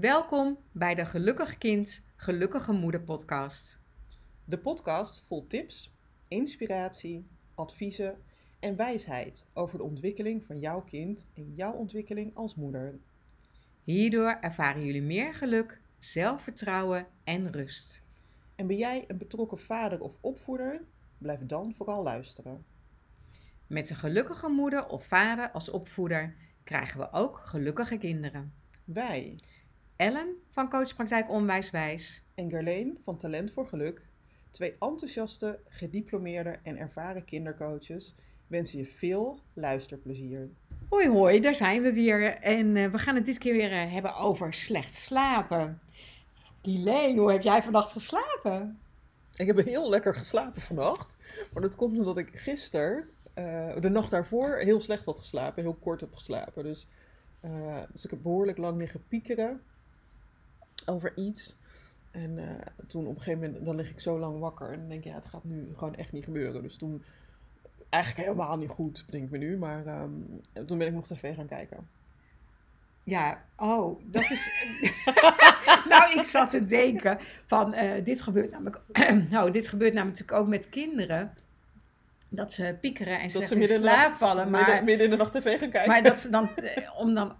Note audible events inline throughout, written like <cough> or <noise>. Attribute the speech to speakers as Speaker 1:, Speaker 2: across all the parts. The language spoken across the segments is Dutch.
Speaker 1: Welkom bij de Gelukkig Kind, Gelukkige Moeder podcast.
Speaker 2: De podcast vol tips, inspiratie, adviezen en wijsheid over de ontwikkeling van jouw kind en jouw ontwikkeling als moeder.
Speaker 1: Hierdoor ervaren jullie meer geluk, zelfvertrouwen en rust.
Speaker 2: En ben jij een betrokken vader of opvoeder? Blijf dan vooral luisteren.
Speaker 1: Met een gelukkige moeder of vader als opvoeder krijgen we ook gelukkige kinderen.
Speaker 2: Wij
Speaker 1: Ellen van Coachpraktijk Onwijswijs
Speaker 2: en Gerleen van Talent voor Geluk, twee enthousiaste, gediplomeerde en ervaren kindercoaches, wensen je veel luisterplezier.
Speaker 1: Hoi hoi, daar zijn we weer. En eh, we gaan het dit keer weer eh, hebben over slecht slapen. Elaine, hoe heb jij vannacht geslapen?
Speaker 2: Ik heb heel lekker geslapen vannacht. Maar dat komt omdat ik gisteren, eh, de nacht daarvoor, heel slecht had geslapen. Heel kort heb geslapen. Dus, dus ik heb behoorlijk lang liggen piekeren over iets. En eh, toen op een gegeven moment, dan lig ik zo lang wakker. En denk ik, ja, het gaat nu gewoon echt niet gebeuren. Dus toen, eigenlijk helemaal niet goed, denk ik me nu. Maar ehm, toen ben ik nog tv gaan kijken.
Speaker 1: Ja, oh, dat is. <laughs> <laughs> nou, ik zat te denken van eh, dit gebeurt namelijk. <clears throat> nou, dit gebeurt namelijk natuurlijk ook met kinderen. Dat ze piekeren en slecht
Speaker 2: ze
Speaker 1: in
Speaker 2: midden
Speaker 1: slaap vallen.
Speaker 2: midden,
Speaker 1: Maar,
Speaker 2: midden in de nacht tv gaan kijken.
Speaker 1: maar dat ze dan, eh, om dan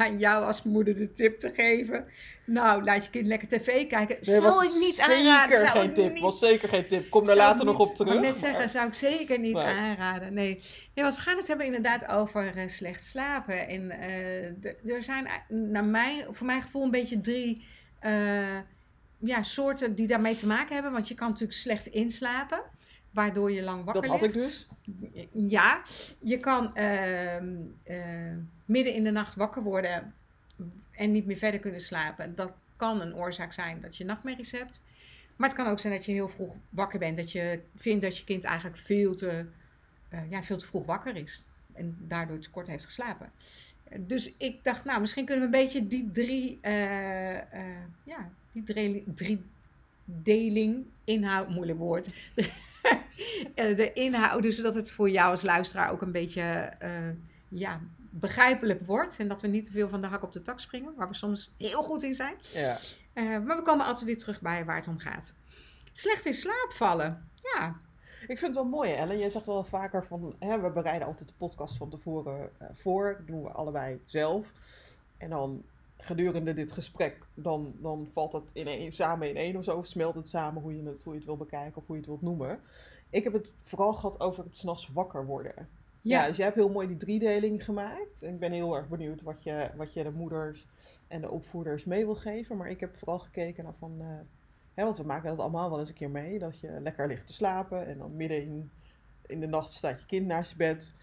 Speaker 1: aan jou als moeder de tip te geven. Nou, laat je kind lekker tv kijken.
Speaker 2: Nee,
Speaker 1: zou ik niet
Speaker 2: zeker
Speaker 1: aanraden. zou
Speaker 2: geen tip.
Speaker 1: niet-
Speaker 2: Was zeker geen tip. Kom daar later nog op terug.
Speaker 1: Ik net
Speaker 2: maar-
Speaker 1: zeggen, zou ik zeker niet
Speaker 2: Nee.
Speaker 1: aanraden. Nee. nee, want we gaan het hebben inderdaad over eh, slecht slapen. En eh, er zijn ei- naar mij, voor mijn gevoel een beetje drie eh, ja, soorten die daarmee te maken hebben. Want je kan natuurlijk slecht inslapen, waardoor je lang wakker
Speaker 2: Dat had ik
Speaker 1: ligt.
Speaker 2: dus.
Speaker 1: Ja, je kan ehm, eh, midden in de nacht wakker worden en niet meer verder kunnen slapen. Dat kan een oorzaak zijn dat je nachtmerries hebt. Maar het kan ook zijn dat je heel vroeg wakker bent. Dat je vindt dat je kind eigenlijk veel te, eh, ja, veel te vroeg wakker is. En daardoor te kort heeft geslapen. Dus ik dacht, nou, misschien kunnen we een beetje die drie, eh, eh, ja, die drie, drie deling, inhoud, moeilijk woord. <laughs> De inhoud, zodat het voor jou als luisteraar ook een beetje ja, begrijpelijk wordt. En dat we niet te veel van de hak op de tak springen, waar we soms heel goed in zijn.
Speaker 2: Ja.
Speaker 1: Eh, maar we komen altijd weer terug bij waar het om gaat. Slecht in slaap vallen. Ja,
Speaker 2: Ik vind het wel mooi, Ellen. Jij zegt wel vaker van, hè, we bereiden altijd de podcast van tevoren eh, voor. Dat doen we allebei zelf. En dan gedurende dit gesprek, dan, dan valt het in samen in één of zo. Of smelt het samen hoe je het, hoe je het wil bekijken of hoe je het wilt noemen. Ik heb het vooral gehad over het s'nachts wakker worden. Ja. dus jij hebt heel mooi die driedeling gemaakt. Ik ben heel erg benieuwd wat je, wat je de moeders en de opvoeders mee wil geven. Maar ik heb vooral gekeken naar van... eh, hè, want we maken dat allemaal wel eens een keer mee. Dat je lekker ligt te slapen. En dan midden in, in de nacht staat je kind naast je bed.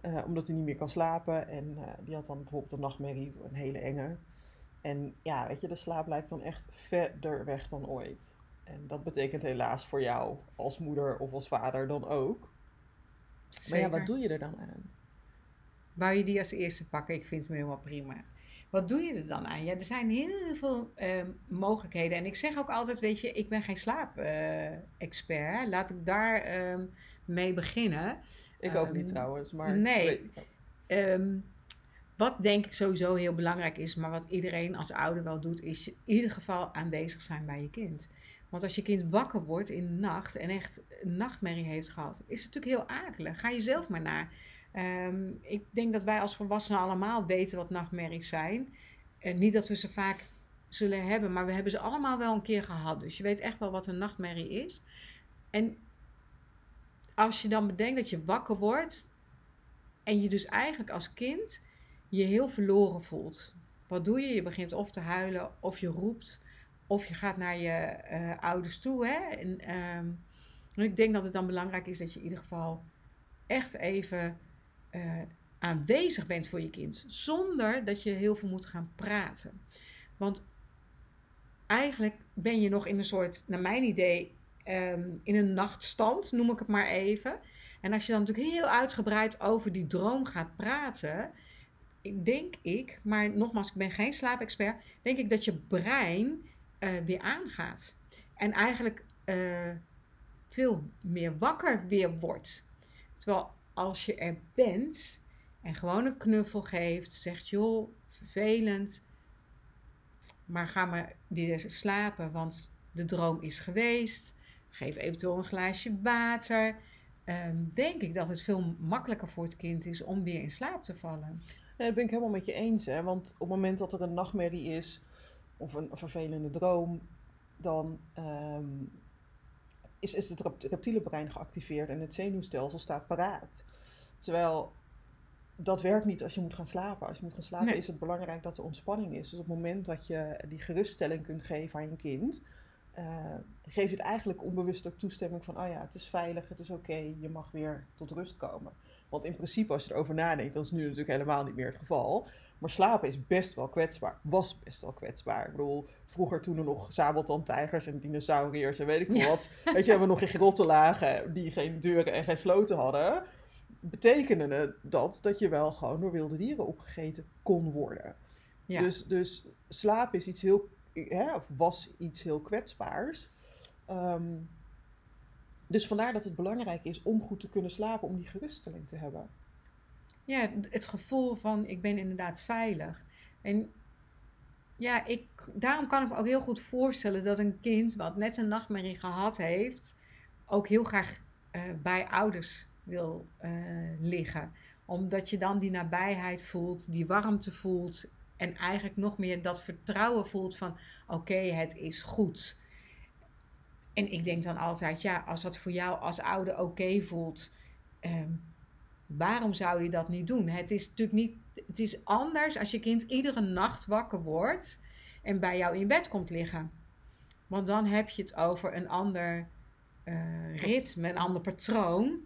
Speaker 2: eh, omdat hij niet meer kan slapen. En eh, die had dan bijvoorbeeld een nachtmerrie. Een hele enge. En ja, weet je, de slaap lijkt dan echt verder weg dan ooit. En dat betekent helaas voor jou als moeder of als vader dan ook. Maar ja, wat doe je er dan aan?
Speaker 1: Wou je die als eerste pakken? Ik vind hem helemaal prima. Wat doe je er dan aan? Ja, er zijn heel veel ehm, mogelijkheden. En ik zeg ook altijd, weet je, ik ben geen slaap-expert. Laat ik daar ehm, mee beginnen.
Speaker 2: Ik ook
Speaker 1: Ehm,
Speaker 2: niet trouwens, maar...
Speaker 1: nee. Ehm, wat denk ik sowieso heel belangrijk is, maar wat iedereen als ouder wel doet, is in ieder geval aanwezig zijn bij je kind. Want als je kind wakker wordt in de nacht en echt een nachtmerrie heeft gehad, is het natuurlijk heel akelig. Ga je zelf maar naar. Ehm, ik denk dat wij als volwassenen allemaal weten wat nachtmerries zijn. En niet dat we ze vaak zullen hebben, maar we hebben ze allemaal wel een keer gehad. Dus je weet echt wel wat een nachtmerrie is. En als je dan bedenkt dat je wakker wordt en je dus eigenlijk als kind je heel verloren voelt. Wat doe je? Je begint of te huilen, of je roept, of je gaat naar je eh, ouders toe. Hè? En, ehm, en ik denk dat het dan belangrijk is dat je in ieder geval echt even eh, aanwezig bent voor je kind. Zonder dat je heel veel moet gaan praten. Want eigenlijk ben je nog in een soort, naar mijn idee, ehm, in een nachtstand, noem ik het maar even. En als je dan natuurlijk heel uitgebreid over die droom gaat praten, denk ik, maar nogmaals, ik ben geen slaapexpert, denk ik dat je brein eh, weer aangaat. En eigenlijk eh, veel meer wakker weer wordt. Terwijl als je er bent en gewoon een knuffel geeft, zegt joh, vervelend, maar ga maar weer slapen, want de droom is geweest. Geef eventueel een glaasje water. Ehm, denk ik dat het veel makkelijker voor het kind is om weer in slaap te vallen.
Speaker 2: Ja, dat ben ik helemaal met je eens. Hè? Want op het moment dat er een nachtmerrie is of een vervelende droom, dan ehm, is, is het reptiele brein geactiveerd en het zenuwstelsel staat paraat. Terwijl dat werkt niet als je moet gaan slapen. Als je moet gaan slapen is het belangrijk dat er ontspanning is. Dus op het moment dat je die geruststelling kunt geven aan je kind, uh, geef je het eigenlijk onbewust ook toestemming van, oh ja, het is veilig, het is oké, je mag weer tot rust komen. Want in principe, als je erover nadenkt, dat is nu natuurlijk helemaal niet meer het geval. Maar slapen is best wel kwetsbaar. Was best wel kwetsbaar. Ik bedoel, vroeger toen er nog sabeltandtijgers en dinosauriërs en weet ik veel wat. Weet je, hebben we nog in grotten lagen die geen deuren en geen sloten hadden. Betekende dat dat je wel gewoon door wilde dieren opgegeten kon worden. Ja. Dus, dus slaap is iets heel, hè, of was iets heel kwetsbaars. Ehm, dus vandaar dat het belangrijk is om goed te kunnen slapen, om die geruststelling te hebben.
Speaker 1: Ja, het gevoel van ik ben inderdaad veilig. En ja, ik, daarom kan ik me ook heel goed voorstellen dat een kind wat net een nachtmerrie gehad heeft, ook heel graag uh, bij ouders wil uh, liggen. Omdat je dan die nabijheid voelt, die warmte voelt en eigenlijk nog meer dat vertrouwen voelt van oké, het is goed. En ik denk dan altijd, ja, als dat voor jou als ouder oké voelt, um, waarom zou je dat niet doen? Het is natuurlijk niet, het is anders als je kind iedere nacht wakker wordt en bij jou in bed komt liggen. Want dan heb je het over een ander uh, ritme, een ander patroon.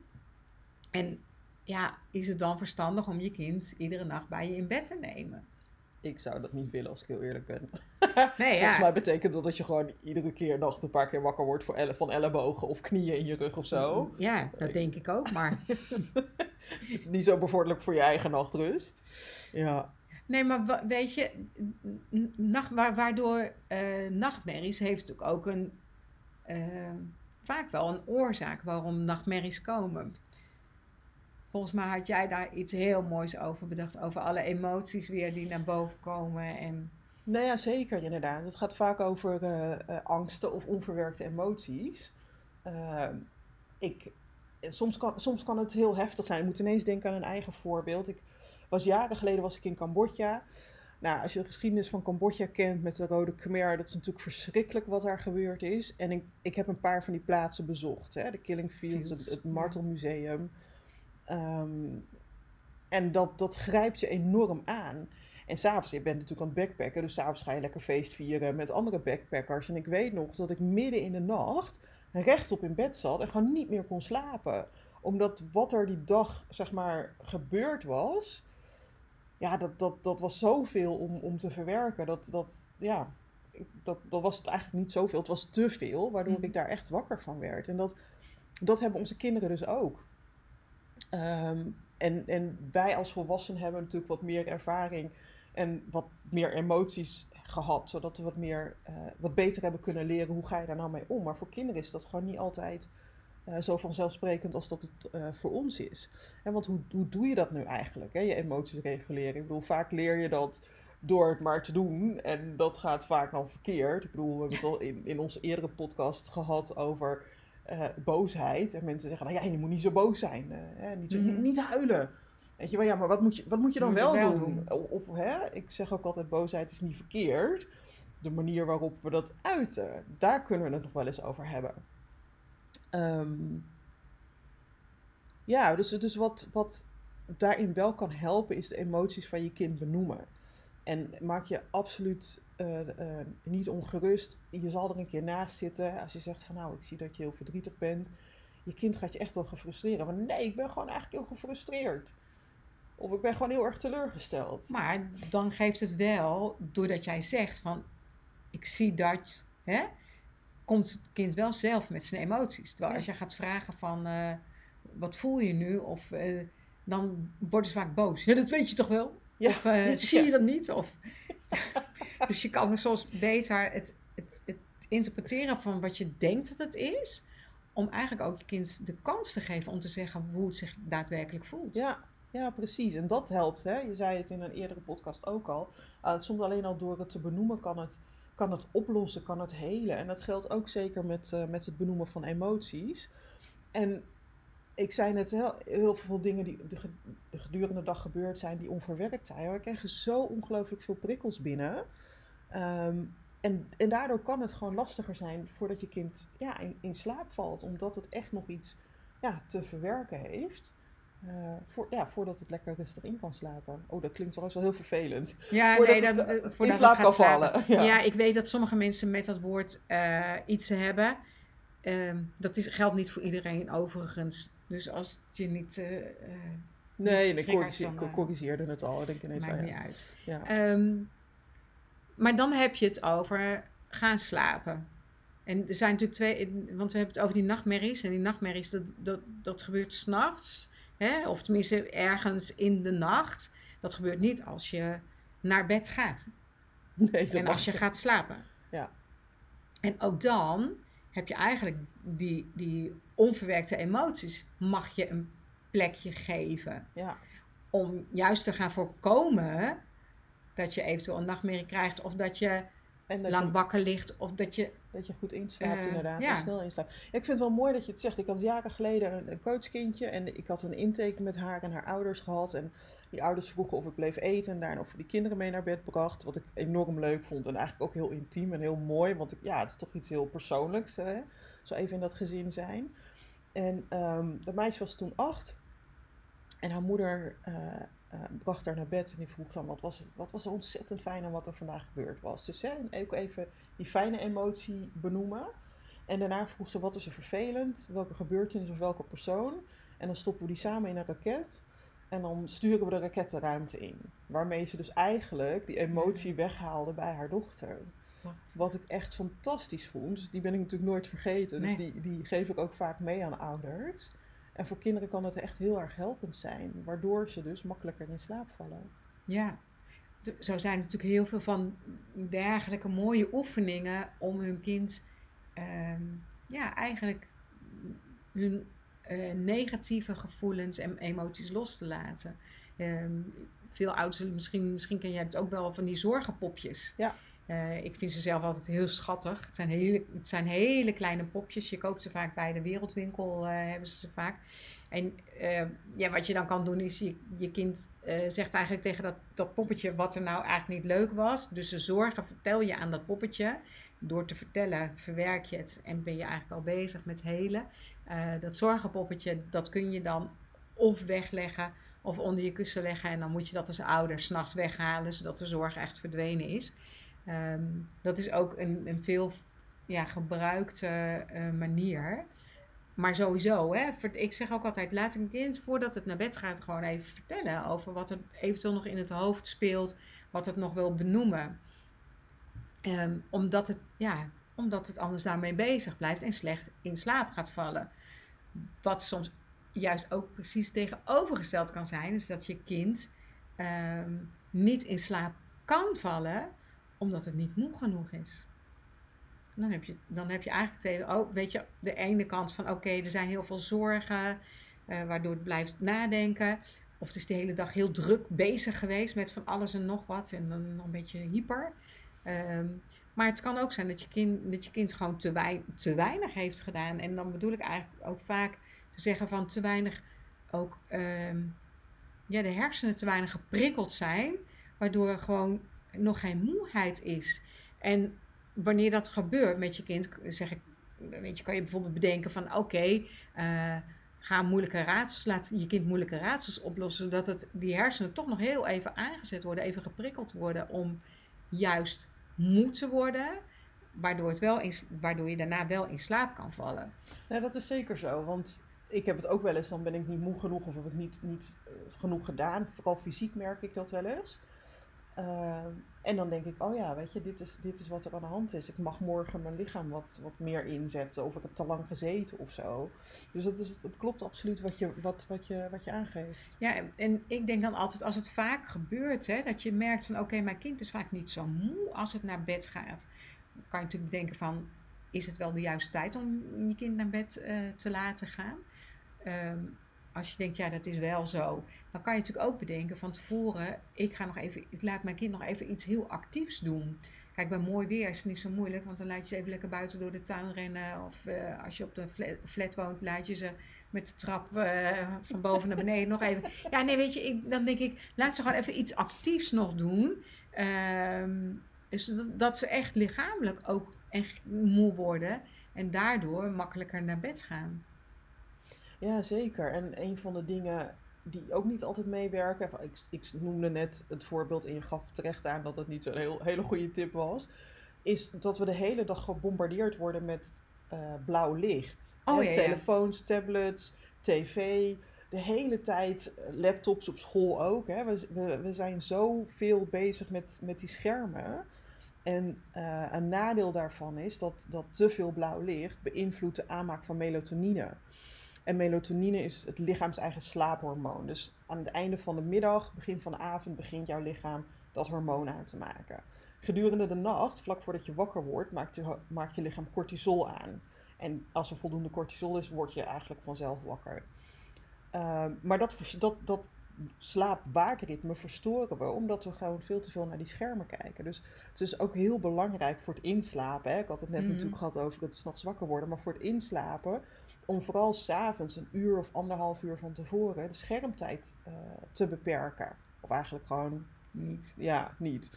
Speaker 1: En ja, is het dan verstandig om je kind iedere nacht bij je in bed te nemen?
Speaker 2: Ik zou dat niet willen als ik heel eerlijk ben. <laughs> Nee, Volgens mij betekent dat dat je gewoon iedere keer nacht een paar keer wakker wordt voor elle, van ellebogen of knieën in je rug of zo.
Speaker 1: Ja, dat denk ik ook, maar... <laughs>
Speaker 2: is het niet zo bevorderlijk voor je eigen nachtrust? Ja.
Speaker 1: Nee, maar weet je, nacht, waardoor uh, nachtmerries heeft natuurlijk ook een, uh, vaak wel een oorzaak waarom nachtmerries komen. Volgens mij had jij daar iets heel moois over bedacht. Over alle emoties weer die naar boven komen. En...
Speaker 2: Nou ja, zeker inderdaad. Het gaat vaak over uh, angsten of onverwerkte emoties. Uh, ik, soms, kan, soms kan het heel heftig zijn. Ik moet ineens denken aan een eigen voorbeeld. Ik was jaren geleden was ik in Cambodja. Nou, als je de geschiedenis van Cambodja kent met de Rode Khmer, dat is natuurlijk verschrikkelijk wat daar gebeurd is. En ik, ik heb een paar van die plaatsen bezocht. Hè? De Killing Fields, het, het Martelmuseum. Um, en dat, dat grijpt je enorm aan. En s'avonds, je bent natuurlijk aan het backpacken, dus s'avonds ga je lekker feest vieren met andere backpackers. En ik weet nog dat ik midden in de nacht rechtop in bed zat en gewoon niet meer kon slapen. Omdat wat er die dag, zeg maar, gebeurd was, ja, dat, dat, dat was zoveel om, om te verwerken. Dat, dat, ja, dat, dat was het eigenlijk niet zoveel, het was te veel, waardoor mm. ik daar echt wakker van werd. En dat, dat hebben onze kinderen dus ook. Ehm, en, en wij als volwassenen hebben natuurlijk wat meer ervaring en wat meer emoties gehad, zodat we wat, meer, uh, wat beter hebben kunnen leren hoe ga je daar nou mee om. Maar voor kinderen is dat gewoon niet altijd uh, zo vanzelfsprekend als dat het uh, voor ons is. En want hoe, hoe doe je dat nu eigenlijk, hè? je emoties reguleren? Ik bedoel, vaak leer je dat door het maar te doen en dat gaat vaak dan verkeerd. Ik bedoel, we hebben het al in, in onze eerdere podcast gehad over uh, boosheid. En mensen zeggen, nou ja, je moet niet zo boos zijn. Uh, niet, zo, mm. niet, huilen. Weet je wel, ja, maar wat moet je, wat moet je dan wel, doen? Of, hè, ik zeg ook altijd, boosheid is niet verkeerd. De manier waarop we dat uiten, daar kunnen we het nog wel eens over hebben. Um, ja, dus, dus wat, wat daarin wel kan helpen, is de emoties van je kind benoemen. En maak je absoluut uh, uh, niet ongerust. Je zal er een keer naast zitten. Als je zegt van nou, ik zie dat je heel verdrietig bent. Je kind gaat je echt wel gefrustreerd. Van nee, ik ben gewoon eigenlijk heel gefrustreerd. Of ik ben gewoon heel erg teleurgesteld.
Speaker 1: Maar dan geeft het wel, doordat jij zegt van ik zie dat, hè, komt het kind wel zelf met zijn emoties. Terwijl als je gaat vragen van uh, wat voel je nu? Of dan worden ze vaak boos. Ja, dat weet je toch wel? Of <laughs> zie je dat niet? Of <laughs> dus je kan soms beter het, het, het interpreteren van wat je denkt dat het is, om eigenlijk ook je kind de kans te geven om te zeggen hoe het zich daadwerkelijk voelt.
Speaker 2: Ja, Ja, precies. En dat helpt. Hè? Je zei het in een eerdere podcast ook al. Uh, soms alleen al door het te benoemen kan het, kan het oplossen, kan het helen. En dat geldt ook zeker met, uh, met het benoemen van emoties. En ik zei net heel, heel veel dingen die de, de, gedurende dag gebeurd zijn, die onverwerkt zijn. We krijgen zo ongelooflijk veel prikkels binnen. Um, en, en daardoor kan het gewoon lastiger zijn voordat je kind ja, in, in slaap valt. Omdat het echt nog iets ja, te verwerken heeft. Uh, voor, ja, voordat het lekker rustig in kan slapen. Oh, dat klinkt trouwens wel heel vervelend.
Speaker 1: Ja,
Speaker 2: voordat
Speaker 1: nee,
Speaker 2: het,
Speaker 1: dat,
Speaker 2: uh,
Speaker 1: uh, voordat
Speaker 2: in slaap
Speaker 1: het
Speaker 2: kan vallen. Ja.
Speaker 1: Ja. ik weet dat sommige mensen met dat woord eh, iets hebben. Ehm, dat is, geldt niet voor iedereen overigens. Dus als het je niet... eh,
Speaker 2: nee, ik
Speaker 1: eh,
Speaker 2: corrigeerde het al. Ik denk ineens,
Speaker 1: maakt niet
Speaker 2: ja.
Speaker 1: uit.
Speaker 2: Ja.
Speaker 1: Ehm, maar dan heb je het over gaan slapen. En er zijn natuurlijk twee, want we hebben het over die nachtmerries. En die nachtmerries, dat, dat, dat gebeurt s'nachts. Of tenminste ergens in de nacht. Dat gebeurt niet als je naar bed gaat.
Speaker 2: Nee, dat
Speaker 1: en als je gaat slapen.
Speaker 2: Ja.
Speaker 1: En ook dan heb je eigenlijk die, die onverwerkte emoties, mag je een plekje geven.
Speaker 2: Ja.
Speaker 1: Om juist te gaan voorkomen dat je eventueel een nachtmerrie krijgt. Of dat je
Speaker 2: En dat
Speaker 1: lang
Speaker 2: je,
Speaker 1: wakker ligt. Of dat je...
Speaker 2: dat je goed inslaapt,
Speaker 1: Eh,
Speaker 2: inderdaad.
Speaker 1: ja.
Speaker 2: En snel inslaapt. Ja, ik vind het wel mooi dat je het zegt. Ik had jaren geleden een, een coachkindje. En ik had een intake met haar en haar ouders gehad. En die ouders vroegen of ik bleef eten. En daarna of we die kinderen mee naar bed bracht. Wat ik enorm leuk vond. En eigenlijk ook heel intiem en heel mooi. Want ik, ja, het is toch iets heel persoonlijks. Hè? Zo even in dat gezin zijn. En ehm dat meisje was toen acht. En haar moeder eh, eh, bracht haar naar bed. En die vroeg dan wat was, het, wat was er ontzettend fijn aan wat er vandaag gebeurd was. Dus hè, ook even die fijne emotie benoemen. En daarna vroeg ze wat is er vervelend. Welke gebeurtenis of welke persoon. En dan stoppen we die samen in een raket. En dan sturen we de raket de ruimte in. Waarmee ze dus eigenlijk die emotie weghaalde bij haar dochter. Wat ik echt fantastisch vond. Dus die ben ik natuurlijk nooit vergeten. Dus die, die geef ik ook vaak mee aan ouders. En voor kinderen kan het echt heel erg helpend zijn. Waardoor ze dus makkelijker in slaap vallen.
Speaker 1: Ja, zo zijn natuurlijk heel veel van dergelijke mooie oefeningen om hun kind ehm, ja, eigenlijk hun eh, negatieve gevoelens en emoties los te laten. Ehm, veel ouders, zullen misschien, misschien ken jij het ook wel van die zorgenpopjes.
Speaker 2: Ja.
Speaker 1: Eh, ik vind ze zelf altijd heel schattig. Het zijn hele, het zijn hele kleine popjes. Je koopt ze vaak bij de wereldwinkel, eh, hebben ze ze vaak. En eh, ja, wat je dan kan doen is, je, kind zegt eigenlijk tegen dat, poppetje wat er nou eigenlijk niet leuk was. Dus de zorgen vertel je aan dat poppetje. Door te vertellen verwerk je het en ben je eigenlijk al bezig met helen. Dat zorgenpoppetje, dat kun je dan of wegleggen of onder je kussen leggen. En dan moet je dat als ouder s'nachts weghalen, zodat de zorg echt verdwenen is. Ehm, dat is ook een, een veel ja, gebruikte eh, manier. Maar sowieso, hè, ik zeg ook altijd, laat een kind voordat het naar bed gaat gewoon even vertellen over wat er eventueel nog in het hoofd speelt, wat het nog wil benoemen. Ehm, omdat, het, ja, omdat het anders daarmee bezig blijft en slecht in slaap gaat vallen. Wat soms juist ook precies tegenovergesteld kan zijn, is dat je kind ehm, niet in slaap kan vallen omdat het niet moe genoeg is. Dan heb je, dan heb je eigenlijk tegen, oh, weet je, de ene kant van oké, er zijn heel veel zorgen, eh, waardoor het blijft nadenken. Of het is de hele dag heel druk bezig geweest met van alles en nog wat en dan een beetje hyper. Ehm, maar het kan ook zijn dat je kind, dat je kind gewoon te, te weinig heeft gedaan. En dan bedoel ik eigenlijk ook vaak te zeggen van te weinig ook ehm, ja, de hersenen te weinig geprikkeld zijn, waardoor gewoon nog geen moeheid is. En wanneer dat gebeurt met je kind, zeg ik, weet je, kan je bijvoorbeeld bedenken van oké, eh, ga moeilijke raadsels, laat je kind moeilijke raadsels oplossen, zodat het, die hersenen toch nog heel even aangezet worden, even geprikkeld worden om juist moe te worden, waardoor, het wel in, waardoor je daarna wel in slaap kan vallen.
Speaker 2: Nee, dat is zeker zo. Want ik heb het ook wel eens, dan ben ik niet moe genoeg of heb ik niet, niet eh, genoeg gedaan. Vooral fysiek merk ik dat wel eens. Uh, en dan denk ik, oh ja, weet je, dit is, dit is wat er aan de hand is. Ik mag morgen mijn lichaam wat, wat meer inzetten. Of ik heb te lang gezeten of zo. Dus dat, is, het klopt absoluut wat je, wat, wat je, wat je aangeeft.
Speaker 1: Ja, en ik denk dan altijd, als het vaak gebeurt, hè, dat je merkt van, oké, mijn kind is vaak niet zo moe als het naar bed gaat. Dan kan je natuurlijk denken van, is het wel de juiste tijd om je kind naar bed uh, te laten gaan? Um, als je denkt, ja, dat is wel zo, dan kan je natuurlijk ook bedenken van tevoren, ik ga nog even, ik laat mijn kind nog even iets heel actiefs doen. Kijk, bij mooi weer is het niet zo moeilijk, want dan laat je ze even lekker buiten door de tuin rennen. Of eh, als je op de flat, flat, woont, laat je ze met de trap uh, van boven naar beneden nog even. <laughs> Ja, nee, weet je, ik, dan denk ik, laat ze gewoon even iets actiefs nog doen. Um, dus dat, dat, ze echt lichamelijk ook echt moe worden en daardoor makkelijker naar bed gaan.
Speaker 2: Ja, zeker. En een van de dingen die ook niet altijd meewerken. Ik, ik noemde net het voorbeeld en je gaf terecht aan dat het niet zo'n heel, hele goede tip was. Is dat we de hele dag gebombardeerd worden met uh, blauw licht.
Speaker 1: Oh, ja,
Speaker 2: telefoons, tablets, tv. De hele tijd eh, laptops op school ook. Hè. We, we, we zijn zoveel bezig met, met die schermen. En uh, een nadeel daarvan is dat, dat te veel blauw licht beïnvloedt de aanmaak van melatonine. En melatonine is het lichaams eigen slaaphormoon. Dus aan het einde van de middag, begin van de avond, begint jouw lichaam dat hormoon aan te maken. Gedurende de nacht, vlak voordat je wakker wordt, maakt je, maakt je lichaam cortisol aan. En als er voldoende cortisol is, word je eigenlijk vanzelf wakker. Uh, maar dat, dat, dat slaap-waakritme verstoren we, omdat we gewoon veel te veel naar die schermen kijken. Dus het is ook heel belangrijk voor het inslapen. Hè? Ik had het net mm. natuurlijk gehad over het s'nachts wakker worden, maar voor het inslapen om vooral s'avonds een uur of anderhalf uur van tevoren de schermtijd uh, te beperken. Of eigenlijk gewoon niet. Ja, niet.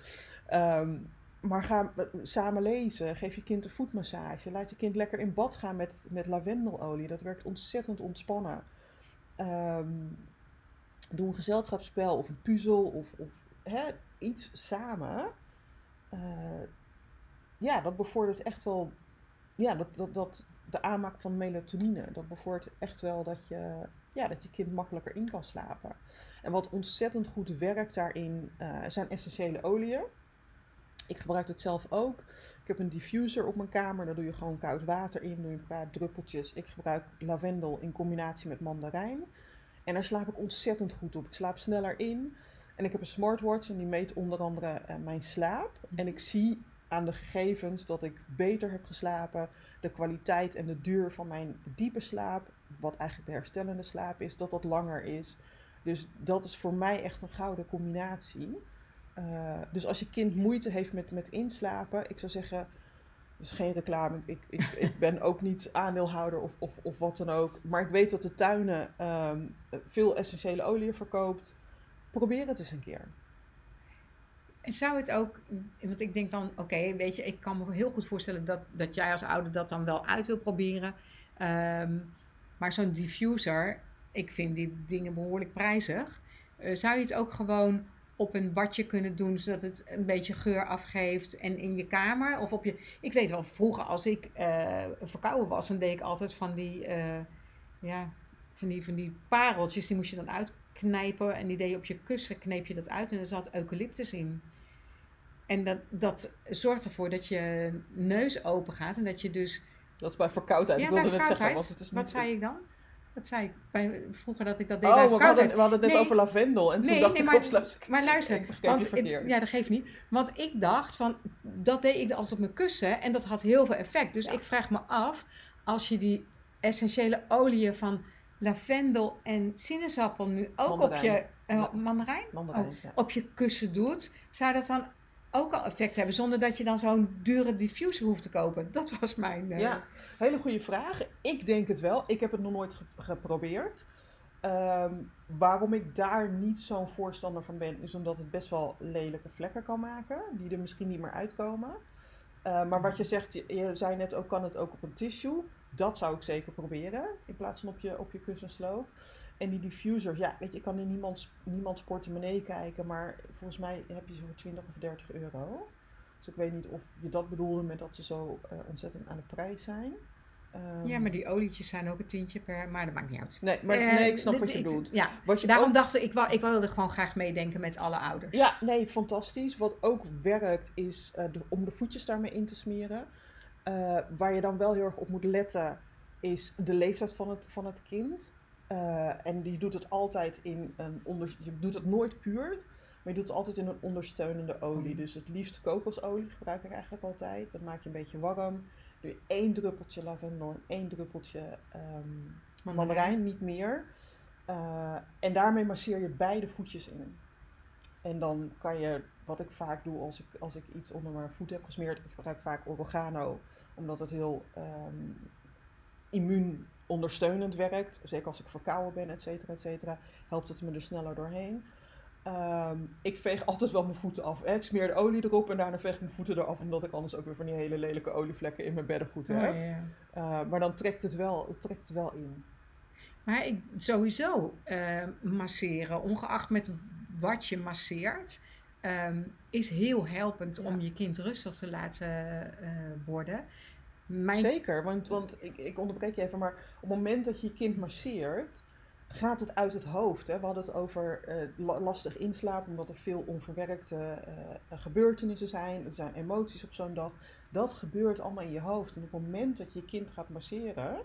Speaker 2: Um, maar ga samen lezen. Geef je kind een voetmassage. Laat je kind lekker in bad gaan met, met lavendelolie. Dat werkt ontzettend ontspannen. Um, doe een gezelschapsspel of een puzzel of, of hè, iets samen. Uh, ja, dat bevordert echt wel ja, dat, dat, dat, de aanmaak van melatonine. Dat bevordert echt wel dat je, ja, dat je kind makkelijker in kan slapen. En wat ontzettend goed werkt daarin uh, zijn essentiële oliën. Ik gebruik het zelf ook. Ik heb een diffuser op mijn kamer. Daar doe je gewoon koud water in. Doe je een paar druppeltjes. Ik gebruik lavendel in combinatie met mandarijn. En daar slaap ik ontzettend goed op. Ik slaap sneller in. En ik heb een smartwatch en die meet onder andere uh, mijn slaap. En ik zie aan de gegevens dat ik beter heb geslapen, de kwaliteit en de duur van mijn diepe slaap, wat eigenlijk de herstellende slaap is, dat dat langer is. Dus dat is voor mij echt een gouden combinatie. Uh, dus als je kind moeite heeft met, met inslapen, ik zou zeggen, dat is geen reclame. Ik, ik, ik ben ook niet aandeelhouder of, of, of wat dan ook. Maar ik weet dat de tuinen um, veel essentiële oliën verkoopt. Probeer het eens een keer.
Speaker 1: En zou het ook, want ik denk dan, oké, weet je, ik kan me heel goed voorstellen dat, dat jij als ouder dat dan wel uit wil proberen. Um, maar zo'n diffuser, ik vind die dingen behoorlijk prijzig. Uh, zou je het ook gewoon op een badje kunnen doen, zodat het een beetje geur afgeeft en in je kamer? Of op je, ik weet wel, vroeger als ik uh, verkouden was, dan deed ik altijd van die, uh, ja, van die, van die pareltjes, die moest je dan uit knijpen en die deed je op je kussen, kneep je dat uit en er zat eucalyptus in. En dat, dat zorgt ervoor dat je neus open gaat en dat je dus...
Speaker 2: Dat is bij verkoudheid, ja, ik wilde net zeggen, want het is
Speaker 1: niet...
Speaker 2: Wat
Speaker 1: zei ik dan? Wat zei ik bij, vroeger dat ik dat deed
Speaker 2: oh,
Speaker 1: bij
Speaker 2: we hadden, we hadden het net over lavendel en toen dacht nee, ik
Speaker 1: maar, Maar luister, ik want, verkeerd. ja dat geeft niet. Want ik dacht van, dat deed ik altijd op mijn kussen en dat had heel veel effect. Dus ik vraag me af, als je die essentiële oliën van lavendel en sinaasappel nu ook op je uh, mandarijn,
Speaker 2: mandarijn
Speaker 1: oh, op je kussen doet, zou dat dan ook al effect hebben zonder dat je dan zo'n dure diffuser hoeft te kopen? Dat was mijn. Uh...
Speaker 2: Ja, hele goede vraag. Ik denk het wel. Ik heb het nog nooit geprobeerd. Um, waarom ik daar niet zo'n voorstander van ben, is omdat het best wel lelijke vlekken kan maken, die er misschien niet meer uitkomen. Uh, maar wat je zegt, je, je, zei net ook, kan het ook op een tissue. Dat zou ik zeker proberen, in plaats van op je, op je kussensloop. En die diffusers, ja, weet je, ik kan in niemands, niemands portemonnee kijken, maar volgens mij heb je ze voor 20 of 30 euro. Dus ik weet niet of je dat bedoelde met dat ze zo uh, ontzettend aan de prijs zijn.
Speaker 1: Um, ja, maar die olietjes zijn ook een tientje per, maar dat maakt niet uit.
Speaker 2: Nee, maar uh, nee, ik snap wat je bedoelt.
Speaker 1: Ja,
Speaker 2: wat je
Speaker 1: daarom
Speaker 2: ook,
Speaker 1: dacht ik, ik, wou, ik wilde gewoon graag meedenken met alle ouders.
Speaker 2: Ja, nee, fantastisch. Wat ook werkt is uh, de, om de voetjes daarmee in te smeren. Waar je dan wel heel erg op moet letten is de leeftijd van het, van het kind. Uh, en die doet het altijd in een onder, je doet het nooit puur, maar je doet het altijd in een ondersteunende olie. Dus het liefst kokosolie gebruik ik eigenlijk altijd. Dat maak je een beetje warm. Doe je één druppeltje lavendel en één druppeltje um, mandarijn, niet meer. Eh, en daarmee masseer je beide voetjes in. En dan kan je, wat ik vaak doe als ik, als ik iets onder mijn voet heb gesmeerd, ik gebruik vaak oregano, omdat het heel um, immuunondersteunend werkt. Zeker als ik verkouden ben, et cetera, et cetera, helpt het me er sneller doorheen. Ehm, ik veeg altijd wel mijn voeten af. Hè. Ik smeer de olie erop en daarna veeg ik mijn voeten eraf, omdat ik anders ook weer van die hele lelijke olievlekken in mijn beddengoed oh, heb. ja. uh, maar dan trekt het wel, het trekt wel in.
Speaker 1: Maar ik, sowieso uh, masseren, ongeacht met wat je masseert, um, is heel helpend om je kind rustig te laten uh, worden.
Speaker 2: Mijn... Zeker, want, want ik, ik onderbreek je even, maar op het moment dat je je kind masseert, gaat het uit het hoofd. Hè? We hadden het over uh, lastig inslapen, omdat er veel onverwerkte uh, gebeurtenissen zijn. Er zijn emoties op zo'n dag. Dat gebeurt allemaal in je hoofd. En op het moment dat je je kind gaat masseren,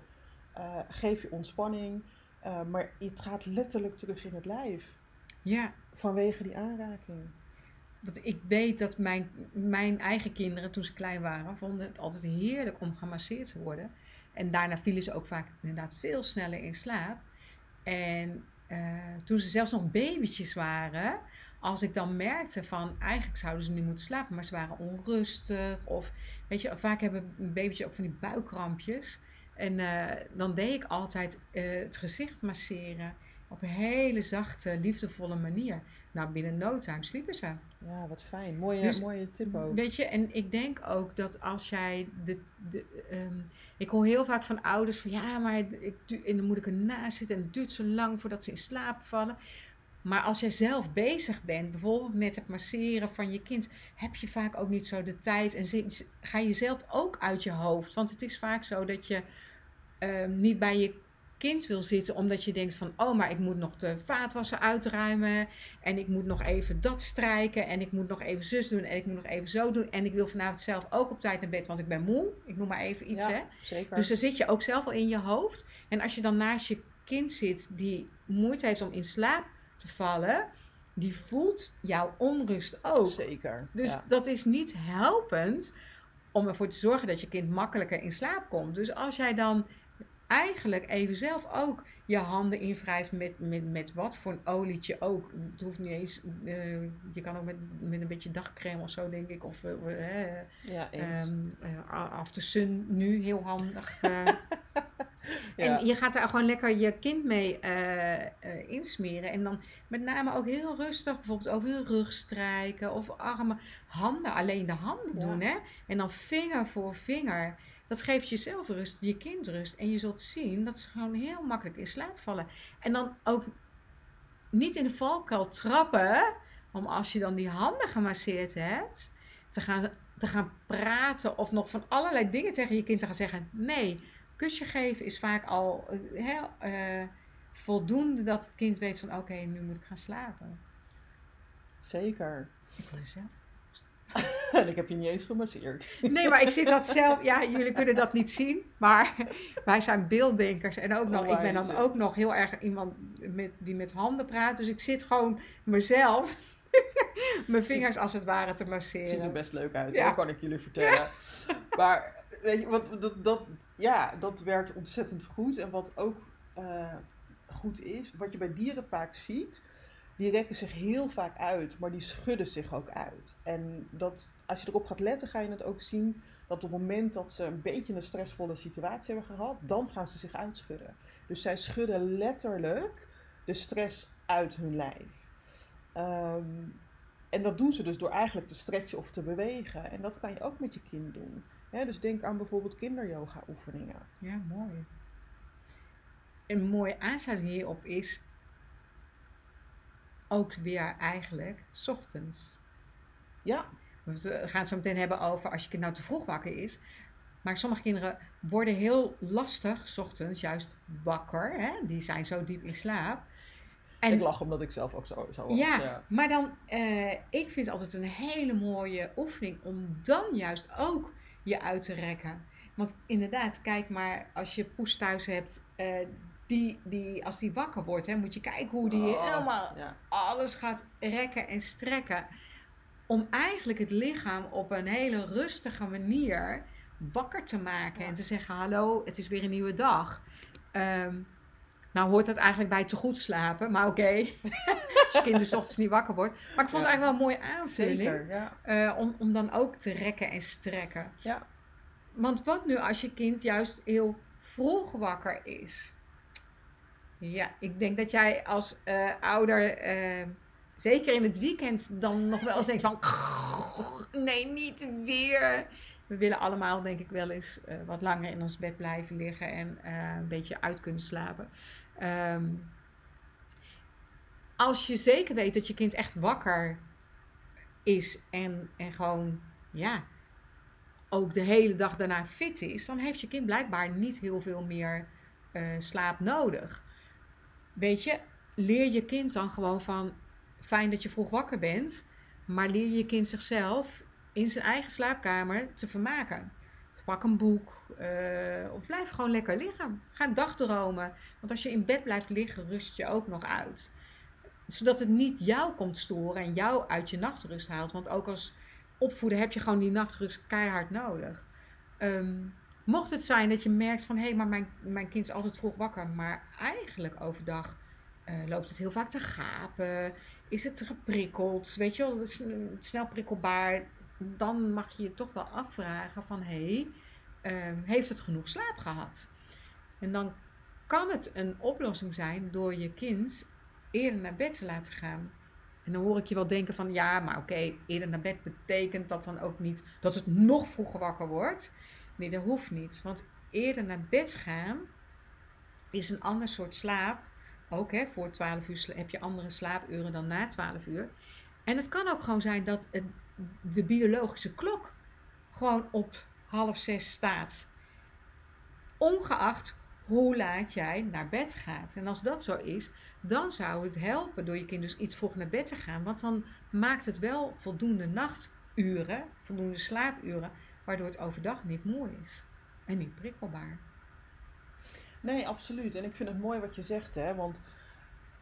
Speaker 2: uh, geef je ontspanning. maar het gaat letterlijk terug in het lijf.
Speaker 1: Ja.
Speaker 2: Vanwege die aanraking.
Speaker 1: Want ik weet dat mijn, mijn eigen kinderen, toen ze klein waren, vonden het altijd heerlijk om gemasseerd te worden. En daarna vielen ze ook vaak inderdaad veel sneller in slaap. En uh, toen ze zelfs nog babytjes waren, als ik dan merkte van eigenlijk zouden ze nu moeten slapen, maar ze waren onrustig. Of weet je, vaak hebben babytjes ook van die buikkrampjes. En uh, dan deed ik altijd uh, het gezicht masseren op een hele zachte, liefdevolle manier. Nou, binnen no time sliepen ze.
Speaker 2: Ja, wat fijn. Mooie, dus, mooie tip ook.
Speaker 1: Weet je, en ik denk ook dat als jij de. de um, ik hoor heel vaak van ouders van ja, maar ik, en dan moet ik ernaast zitten en het duurt zo lang voordat ze in slaap vallen. Maar als jij zelf bezig bent, bijvoorbeeld met het masseren van je kind, heb je vaak ook niet zo de tijd en ga je zelf ook uit je hoofd. Want het is vaak zo dat je um, niet bij je kind wil zitten omdat je denkt van oh maar ik moet nog de vaatwasser uitruimen en ik moet nog even dat strijken en ik moet nog even zus doen en ik moet nog even zo doen en ik wil vanavond zelf ook op tijd naar bed want ik ben moe. Ik noem maar even iets ja, hè.
Speaker 2: zeker.
Speaker 1: dus dan zit je ook zelf al in je hoofd en als je dan naast je kind zit die moeite heeft om in slaap te vallen die voelt jouw onrust ook.
Speaker 2: Zeker
Speaker 1: dus dat is niet helpend om ervoor te zorgen dat je kind makkelijker in slaap komt. Dus als jij dan eigenlijk even zelf ook je handen invrijft met, met, met wat voor een olietje ook. Het hoeft niet eens, uh, je kan ook met, met een beetje dagcreme of zo, denk ik. Of uh,
Speaker 2: ja, eens. Um,
Speaker 1: uh, after sun nu heel handig. <laughs> ja. En je gaat daar gewoon lekker je kind mee insmeren. En dan met name ook heel rustig, bijvoorbeeld over je rug strijken of armen. Handen, alleen de handen doen, hè. En dan vinger voor vinger. Dat geeft jezelf rust, je kind rust. En je zult zien dat ze gewoon heel makkelijk in slaap vallen. En dan ook niet in de valkuil trappen. Om als je dan die handen gemasseerd hebt, te gaan, te gaan praten of nog van allerlei dingen tegen je kind te gaan zeggen. Nee, kusje geven is vaak al uh, voldoende dat het kind weet van oké, nu moet ik gaan slapen.
Speaker 2: Zeker.
Speaker 1: Ik wil zelf <laughs>
Speaker 2: en ik heb je niet eens gemasseerd.
Speaker 1: Nee, maar ik zit dat zelf. Ja, jullie kunnen dat niet zien. Maar wij zijn beelddenkers. En ook nog, oh, ik ben dan ook nog heel erg iemand met, die met handen praat. Dus ik zit gewoon mezelf. <laughs> mijn vingers als het ware te masseren.
Speaker 2: Ziet er best leuk uit, ja. kan ik jullie vertellen. Maar weet je, wat, dat, dat, ja, dat werkt ontzettend goed. En wat ook uh, goed is, wat je bij dieren vaak ziet, die rekken zich heel vaak uit, maar die schudden zich ook uit. En dat, als je erop gaat letten, ga je het ook zien dat op het moment dat ze een beetje een stressvolle situatie hebben gehad, dan gaan ze zich uitschudden. Dus zij schudden letterlijk de stress uit hun lijf. Ehm, en dat doen ze dus door eigenlijk te stretchen of te bewegen. En dat kan je ook met je kind doen. dus denk aan bijvoorbeeld kinderyoga oefeningen.
Speaker 1: Ja, mooi. Een mooie aansluiting hierop is ook weer eigenlijk s ochtends.
Speaker 2: Ja.
Speaker 1: We gaan het zo meteen hebben over als je kind nou te vroeg wakker is. Maar sommige kinderen worden heel lastig s ochtends juist wakker. Hè? Die zijn zo diep in slaap.
Speaker 2: En, ik lach omdat ik zelf ook zo, zo
Speaker 1: was. Ja, maar dan, uh, ik vind het altijd een hele mooie oefening om dan juist ook je uit te rekken. Want inderdaad, kijk maar, als je poes thuis hebt, uh, die, die, als die wakker wordt, hè, moet je kijken hoe die oh, helemaal alles gaat rekken en strekken. Om eigenlijk het lichaam op een hele rustige manier wakker te maken. En te zeggen, hallo, het is weer een nieuwe dag. Um, Nou hoort dat eigenlijk bij te goed slapen, maar oké. <laughs> Als je kind dus 's ochtends niet wakker wordt. Maar ik vond het eigenlijk wel een mooie aanvulling.
Speaker 2: Zeker, ja.
Speaker 1: eh, om, om dan ook te rekken en strekken.
Speaker 2: Ja.
Speaker 1: Want wat nu als je kind juist heel vroeg wakker is? Ja, ik denk dat jij als eh, ouder, eh, zeker in het weekend, dan nog wel eens denkt van... Nee, niet weer. We willen allemaal, denk ik, wel eens eh, wat langer in ons bed blijven liggen en een beetje uit kunnen slapen. Ehm, als je zeker weet dat je kind echt wakker is en, en gewoon, ja, ook de hele dag daarna fit is, dan heeft je kind blijkbaar niet heel veel meer slaap nodig. Weet je, leer je kind dan gewoon van, fijn dat je vroeg wakker bent, maar leer je kind zichzelf in zijn eigen slaapkamer te vermaken. Pak een boek eh, of blijf gewoon lekker liggen. Ga dagdromen. Want als je in bed blijft liggen, rust je ook nog uit. Zodat het niet jou komt storen en jou uit je nachtrust haalt. Want ook als opvoeden heb je gewoon die nachtrust keihard nodig. Ehm, mocht het zijn dat je merkt van... hé, hey, maar mijn, mijn kind is altijd vroeg wakker... maar eigenlijk overdag eh, loopt het heel vaak te gapen... is het geprikkeld, weet je wel, snel prikkelbaar... dan mag je je toch wel afvragen van... hé, hey, ehm, heeft het genoeg slaap gehad? En dan kan het een oplossing zijn door je kind eerder naar bed te laten gaan. En dan hoor ik je wel denken van ja, maar oké, eerder naar bed betekent dat dan ook niet dat het nog vroeger wakker wordt. Nee, dat hoeft niet. Want eerder naar bed gaan is een ander soort slaap. Ook hè, voor 12 uur heb je andere slaapuren dan na 12 uur. En het kan ook gewoon zijn dat de biologische klok gewoon op half zes staat. Ongeacht hoe laat jij naar bed gaat. En als dat zo is, dan zou het helpen door je kind dus iets vroeg naar bed te gaan. Want dan maakt het wel voldoende nachturen, voldoende slaapuren, waardoor het overdag niet mooi is. En niet prikkelbaar.
Speaker 2: Nee, absoluut. En ik vind het mooi wat je zegt, hè. Want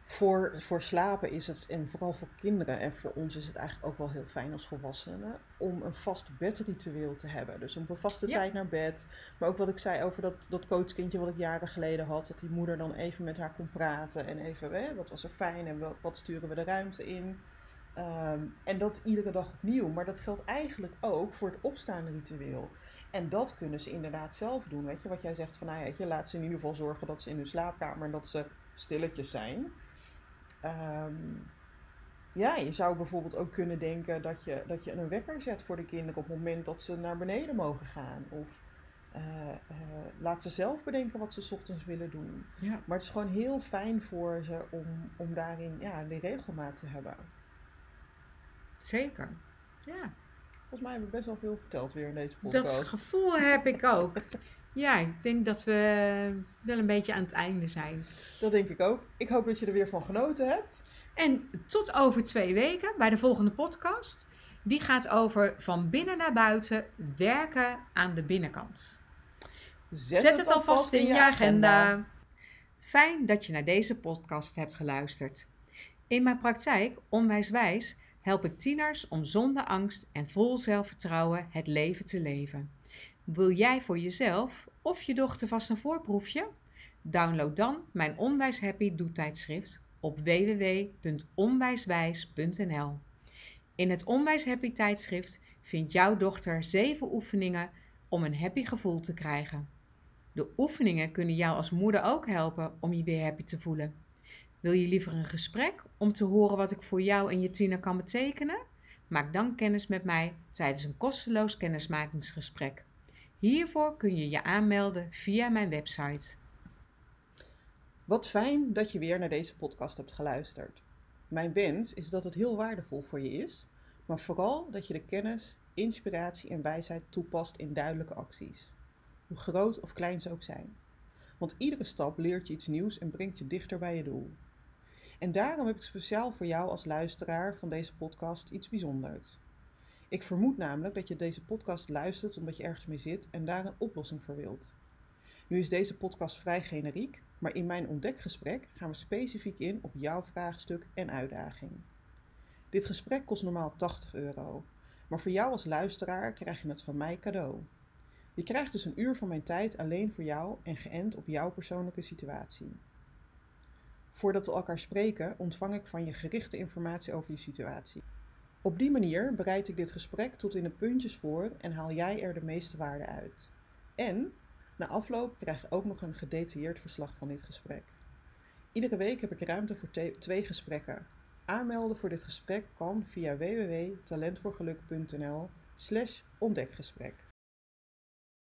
Speaker 2: voor, voor slapen is het, en vooral voor kinderen en voor ons is het eigenlijk ook wel heel fijn als volwassenen, om een vast bedritueel te hebben. Dus een vaste
Speaker 1: Ja.
Speaker 2: tijd naar bed. Maar ook wat ik zei over dat, dat coachkindje wat ik jaren geleden had, dat die moeder dan even met haar kon praten en even, hè, wat was er fijn en wat, wat sturen we de ruimte in. Ehm, en dat iedere dag opnieuw. Maar dat geldt eigenlijk ook voor het opstaande ritueel. En dat kunnen ze inderdaad zelf doen. Weet je, wat jij zegt van, nou ja, je, laat ze in ieder geval zorgen dat ze in hun slaapkamer, dat ze stilletjes zijn. Ehm, ja, je zou bijvoorbeeld ook kunnen denken dat je, dat je een wekker zet voor de kinderen op het moment dat ze naar beneden mogen gaan. Of eh, eh, laat ze zelf bedenken wat ze 's ochtends willen doen.
Speaker 1: Ja.
Speaker 2: Maar het is gewoon heel fijn voor ze om, om daarin ja, die regelmaat te hebben.
Speaker 1: Zeker. Ja,
Speaker 2: Volgens mij hebben we best wel veel verteld weer in deze podcast.
Speaker 1: dat gevoel heb ik ook. <laughs> Ja, ik denk dat we wel een beetje aan het einde zijn.
Speaker 2: Dat denk ik ook. Ik hoop dat je er weer van genoten hebt.
Speaker 1: En tot over twee weken bij de volgende podcast. Die gaat over van binnen naar buiten werken aan de binnenkant. Zet, het alvast in je agenda. Fijn dat je naar deze podcast hebt geluisterd. In mijn praktijk, Onwijswijs, help ik tieners om zonder angst en vol zelfvertrouwen het leven te leven. Wil jij voor jezelf of je dochter vast een voorproefje? Download dan mijn Onwijs Happy doetijdschrift op www.onwijswijs.nl. In het Onwijs Happy tijdschrift vindt jouw dochter 7 oefeningen om een happy gevoel te krijgen. De oefeningen kunnen jou als moeder ook helpen om je weer happy te voelen. Wil je liever een gesprek om te horen wat ik voor jou en je tiener kan betekenen? Maak dan kennis met mij tijdens een kosteloos kennismakingsgesprek. Hiervoor kun je je aanmelden via mijn website.
Speaker 2: Wat fijn dat je weer naar deze podcast hebt geluisterd. Mijn wens is dat het heel waardevol voor je is, maar vooral dat je de kennis, inspiratie en wijsheid toepast in duidelijke acties. Hoe groot of klein ze ook zijn. Want iedere stap leert je iets nieuws en brengt je dichter bij je doel. En daarom heb ik speciaal voor jou als luisteraar van deze podcast iets bijzonders. Ik vermoed namelijk dat je deze podcast luistert omdat je ergens mee zit en daar een oplossing voor wilt. Nu is deze podcast vrij generiek, maar in mijn ontdekgesprek gaan we specifiek in op jouw vraagstuk en uitdaging. Dit gesprek kost normaal 80 euro, maar voor jou als luisteraar krijg je het van mij cadeau. Je krijgt dus een uur van mijn tijd alleen voor jou en geënt op jouw persoonlijke situatie. Voordat we elkaar spreken, ontvang ik van je gerichte informatie over je situatie. Op die manier bereid ik dit gesprek tot in de puntjes voor en haal jij er de meeste waarde uit. En na afloop krijg je ook nog een gedetailleerd verslag van dit gesprek. Iedere week heb ik ruimte voor twee gesprekken. Aanmelden voor dit gesprek kan via www.talentvoorgeluk.nl slash ontdekgesprek.